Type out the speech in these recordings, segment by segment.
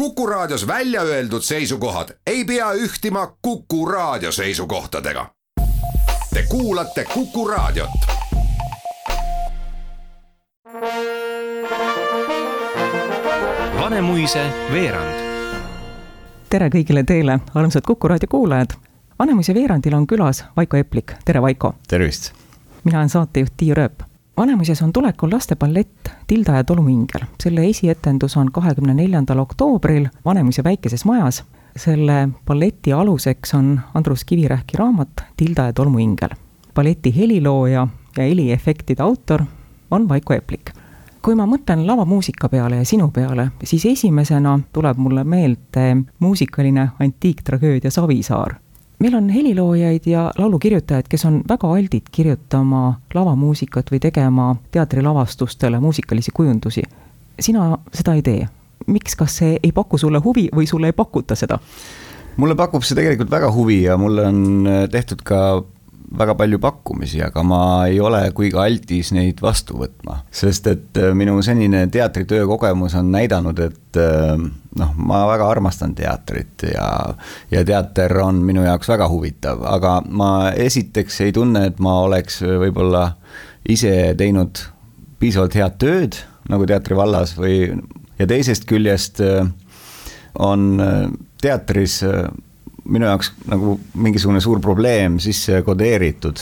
Kuku Raadios välja öeldud seisukohad ei pea ühtima Kuku Raadio seisukohtadega. Te kuulate Kuku Raadiot. Vanemuise veerand. tere kõigile teile, armsad Kuku raadio kuulajad. Vanemuise veerandil on külas Vaiko Eplik, tere Vaiko. tervist. mina olen saatejuht Tiia Rööp. Vanemuises on tulekul lasteballett Tilda ja tolmuingel. selle esietendus on kahekümne neljandal oktoobril Vanemuise väikeses majas. selle balleti aluseks on Andrus Kivirähki raamat Tilda ja tolmuingel. balleti helilooja ja heliefektide autor on Vaiko Eplik kui ma mõtlen lavamuusika peale ja sinu peale, siis esimesena tuleb mulle meelde muusikaline antiiktragöödia Savisaar. Meil on heliloojaid ja laulukirjutajaid, kes on väga aldid kirjutama lavamuusikat või tegema teatrilavastustele muusikalisi kujundusi. sina seda ei tee. miks, kas see ei paku sulle huvi või sulle ei pakuta seda? mulle pakub see tegelikult väga huvi ja mulle on tehtud ka väga palju pakkumisi, aga ma ei ole kuigi altis neid vastu võtma. sest et äh, minu senine teatritöö kogemus on näidanud, et äh, noh, ma väga armastan teatrit ja, ja teater on minu jaoks väga huvitav, aga ma esiteks ei tunne, et ma oleks võib-olla ise teinud piisavalt head tööd nagu teatri vallas või, ja teisest küljest äh, on teatris minu jaoks nagu mingisugune suur probleem sisse kodeeritud.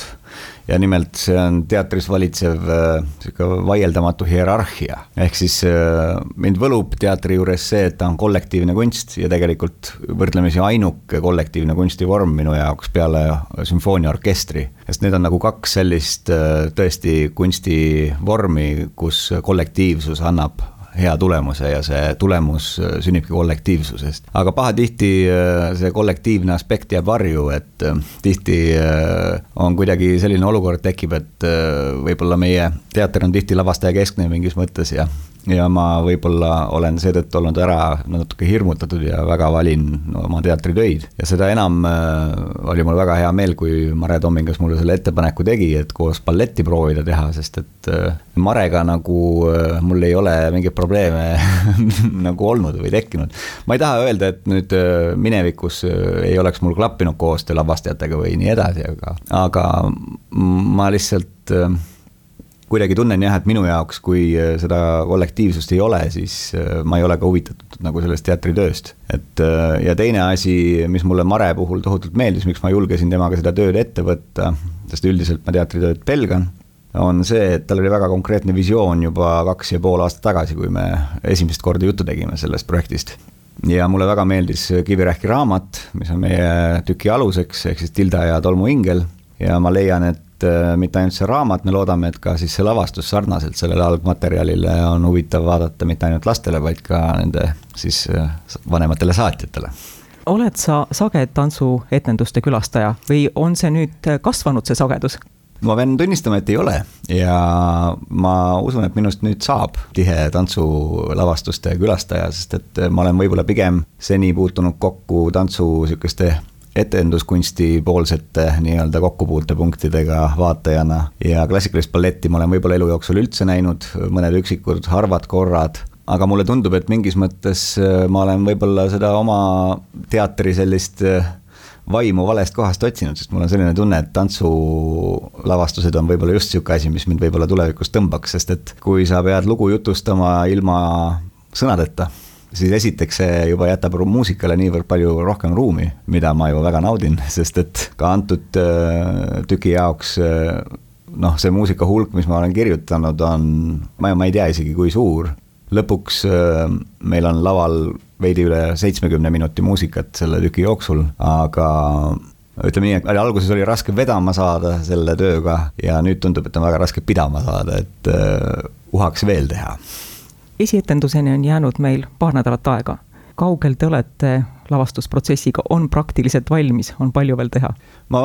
ja nimelt see on teatris valitsev äh, sihuke vaieldamatu hierarhia. ehk siis äh, mind võlub teatri juures see, et ta on kollektiivne kunst ja tegelikult võrdlemisi ainuke kollektiivne kunstivorm minu jaoks peale sümfooniaorkestri. sest need on nagu kaks sellist äh, tõesti kunstivormi, kus kollektiivsus annab hea tulemuse ja see tulemus äh, sünnibki kollektiivsusest. aga pahatihti äh, see kollektiivne aspekt jääb varju, et äh, tihti on kuidagi selline olukord tekib, et võib-olla meie teater on tihti lavastajakeskne mingis mõttes ja ja ma võib-olla olen seetõttu olnud ära natuke hirmutatud ja väga valin oma teatritöid. ja seda enam oli mul väga hea meel, kui Mare Tommingas mulle selle ettepaneku tegi, et koos balletti proovida teha, sest et Marega nagu mul ei ole mingeid probleeme nagu olnud või tekkinud. ma ei taha öelda, et nüüd äh, minevikus äh, ei oleks mul klappinud koostöö lavastajatega või nii edasi, aga, aga ma lihtsalt äh, kuidagi tunnen jah, et minu jaoks, kui seda kollektiivsust ei ole, siis ma ei ole ka huvitatud nagu sellest teatritööst. et ja teine asi, mis mulle Mare puhul tohutult meeldis, miks ma julgesin temaga seda tööd ette võtta, sest üldiselt ma teatritööd pelgan, on see, et tal oli väga konkreetne visioon juba kaks ja pool aastat tagasi, kui me esimest korda juttu tegime sellest projektist. Ja mulle väga meeldis Kivirähki raamat, mis on meie tüki aluseks, ehk siis Tilda ja tolmuingel ja ma leian, et äh, mitte ainult see raamat, me loodame, et ka siis see lavastus sarnaselt sellele algmaterjalile on huvitav vaadata mitte ainult lastele, vaid ka nende siis äh, vanematele saatjatele. Oled sa sage tantsuetenduste külastaja või on see nüüd kasvanud, see sagedus? Ma pean tunnistama, et ei ole. Ja ma usun, et minust nüüd saab tihe tantsulavastuste külastaja, sest et ma olen võib-olla pigem seni puutunud kokku tantsu sihukeste etenduskunsti poolsete nii-öelda kokkupuutepunktidega vaatajana. Ja klassikalist balletti ma olen võib-olla elu jooksul üldse näinud, mõned üksikud harvad korrad, aga mulle tundub, et mingis mõttes ma olen võib-olla seda oma teatri sellist vaimu valest kohast otsinud, sest mul on selline tunne, et tantsulavastused on võib-olla just sihuke asi, mis mind võib-olla tulevikus tõmbaks, sest et kui sa pead lugu jutustama ilma sõnadeta siis esiteks see juba jätab muusikale niivõrd palju rohkem ruumi, mida ma ju väga naudin, sest et ka antud äh, tüki jaoks äh, noh, see muusika hulk, mis ma olen kirjutanud, on, ma, ma ei tea isegi, kui suur. Lõpuks äh, meil on laval veidi üle seitsmekümne minuti muusikat selle tüki jooksul, aga ütleme nii, et alguses oli raske vedama saada selle tööga ja nüüd tundub, et on väga raske pidama saada, et uh, uhaks veel teha esietenduseni on jäänud meil paar nädalat aega. kaugel te olete lavastusprotsessiga, on praktiliselt valmis, on palju veel teha? ma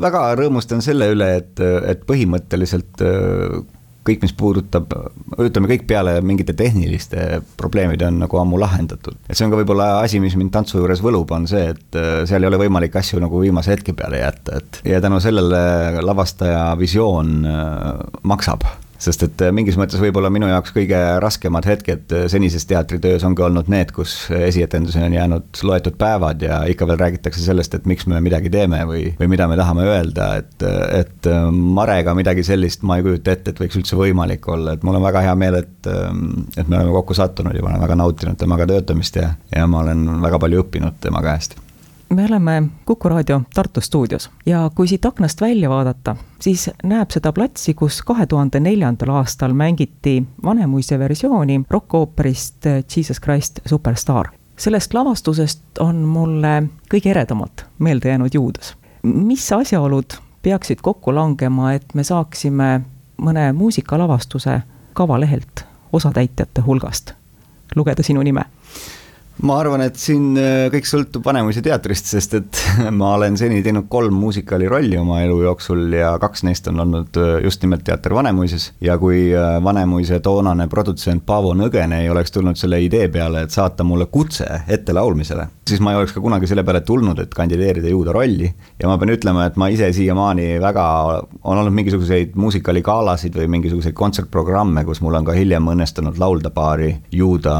väga rõõmustan selle üle, et, et põhimõtteliselt äh, kõik, mis puudutab, ütleme kõik peale mingite tehniliste probleemide on nagu ammu lahendatud. et see on ka võib-olla asi, mis mind tantsu juures võlub, on see, et äh, seal ei ole võimalik asju nagu viimase hetke peale jätta, et ja tänu sellele lavastaja visioon äh, maksab sest et mingis mõttes võib-olla minu jaoks kõige raskemad hetked senises teatritöös ongi olnud need, kus esietenduseni on jäänud loetud päevad ja ikka veel räägitakse sellest, et miks me midagi teeme või, või mida me tahame öelda, et, et Marega midagi sellist ma ei kujuta ette, et võiks üldse võimalik olla, et mul on väga hea meel, et, et me oleme kokku sattunud ja ma olen väga nautinud temaga töötamist ja, ja ma olen väga palju õppinud tema käest me oleme Kuku raadio Tartu stuudios ja kui siit aknast välja vaadata, siis näeb seda platsi, kus kahe tuhande neljandal aastal mängiti Vanemuise versiooni rokkooperist Jesus Christ Superstar. sellest lavastusest on mulle kõige eredamalt meelde jäänud Juudas. mis asjaolud peaksid kokku langema, et me saaksime mõne muusikalavastuse kavalehelt osatäitjate hulgast lugeda sinu nime ma arvan, et siin äh, kõik sõltub Vanemuise teatrist, sest et ma olen seni teinud kolm muusikaali rolli oma elu jooksul ja kaks neist on olnud äh, just nimelt teater Vanemuises. ja kui äh, Vanemuise toonane produtsent Paavo Nõgene ei oleks tulnud selle idee peale, et saata mulle kutse ette laulmisele, siis ma ei oleks ka kunagi selle peale tulnud, et kandideerida Juuda rolli. ja ma pean ütlema, et ma ise siiamaani väga, on olnud mingisuguseid muusikaaligalasid või mingisuguseid kontsertprogramme, kus mul on ka hiljem õnnestunud laulda paari Juuda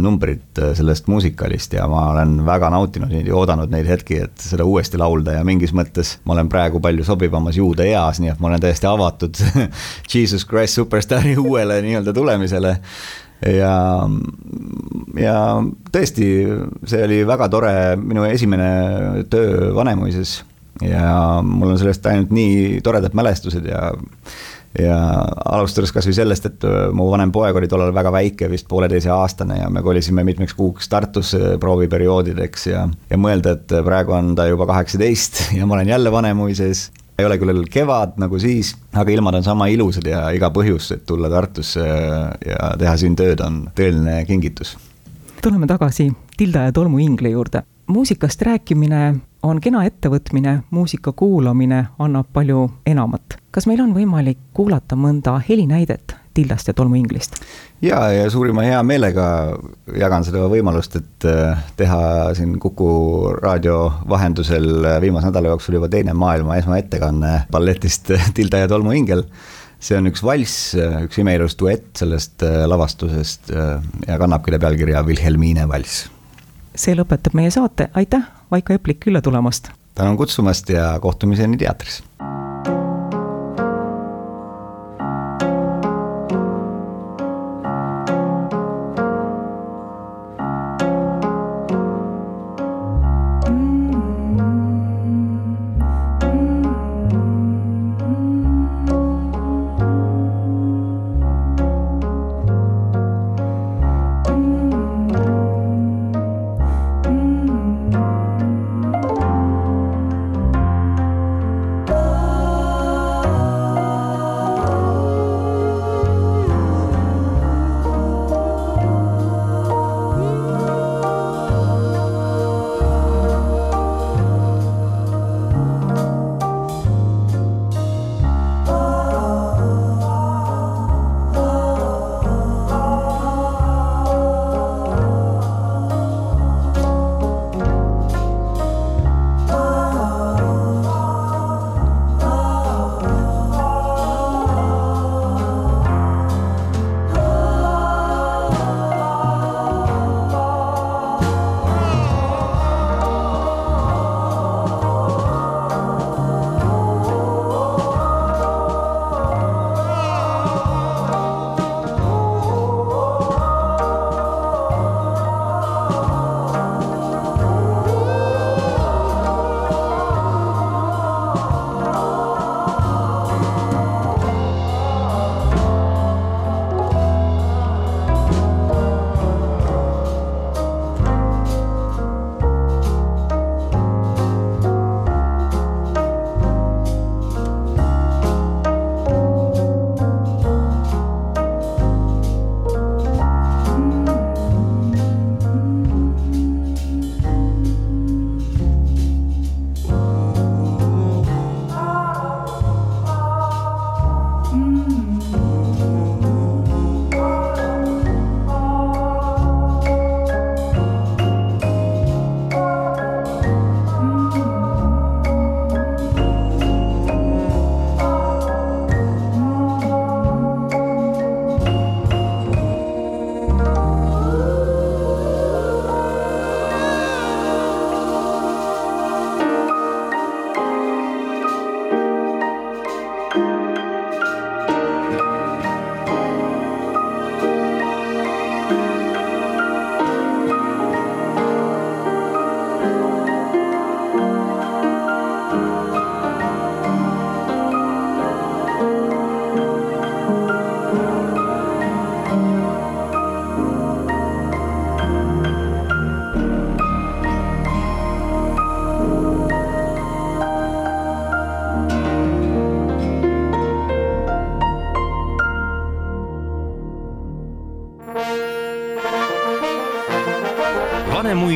numbrit sellest sellest muusikalist ja ma olen väga nautinud neid ja oodanud neid hetki, et seda uuesti laulda ja mingis mõttes ma olen praegu palju sobivamas juude eas, nii et ma olen täiesti avatud Jesus Christ Superstaari uuele nii-öelda tulemisele. Ja, ja tõesti, see oli väga tore, minu esimene töö Vanemuises ja mul on sellest ainult nii toredad mälestused ja ja alustades kasvõi sellest, et äh, mu vanem poeg oli tollal väga väike, vist pooleteiseaastane ja me kolisime mitmeks kuuks Tartusse prooviperioodideks ja, ja mõelda, et praegu on ta juba kaheksateist ja ma olen jälle Vanemuises ei ole küll kevad nagu siis, aga ilmad on sama ilusad ja iga põhjus, et tulla Tartusse ja teha siin tööd, on tõeline kingitus. tuleme tagasi Tilda ja Tolmu Ingli juurde. muusikast rääkimine on kena ettevõtmine, muusika kuulamine annab palju enamat. kas meil on võimalik kuulata mõnda helinäidet Tildast ja tolmuinglist? ja, ja suurima heameelega jagan seda võimalust, et äh, teha siin Kuku raadio vahendusel viimase nädala jooksul juba teine maailma esmaettekanne balletist Tilda ja tolmuingel see on üks valss, üks imeilus duett sellest äh, lavastusest äh, ja kannab küll pealkirja Wilhelmine valss. see lõpetab meie saate, aitäh Vaiko Eplik külla tulemast! tänan kutsumast ja kohtumiseni teatris!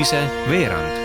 Tervise veerand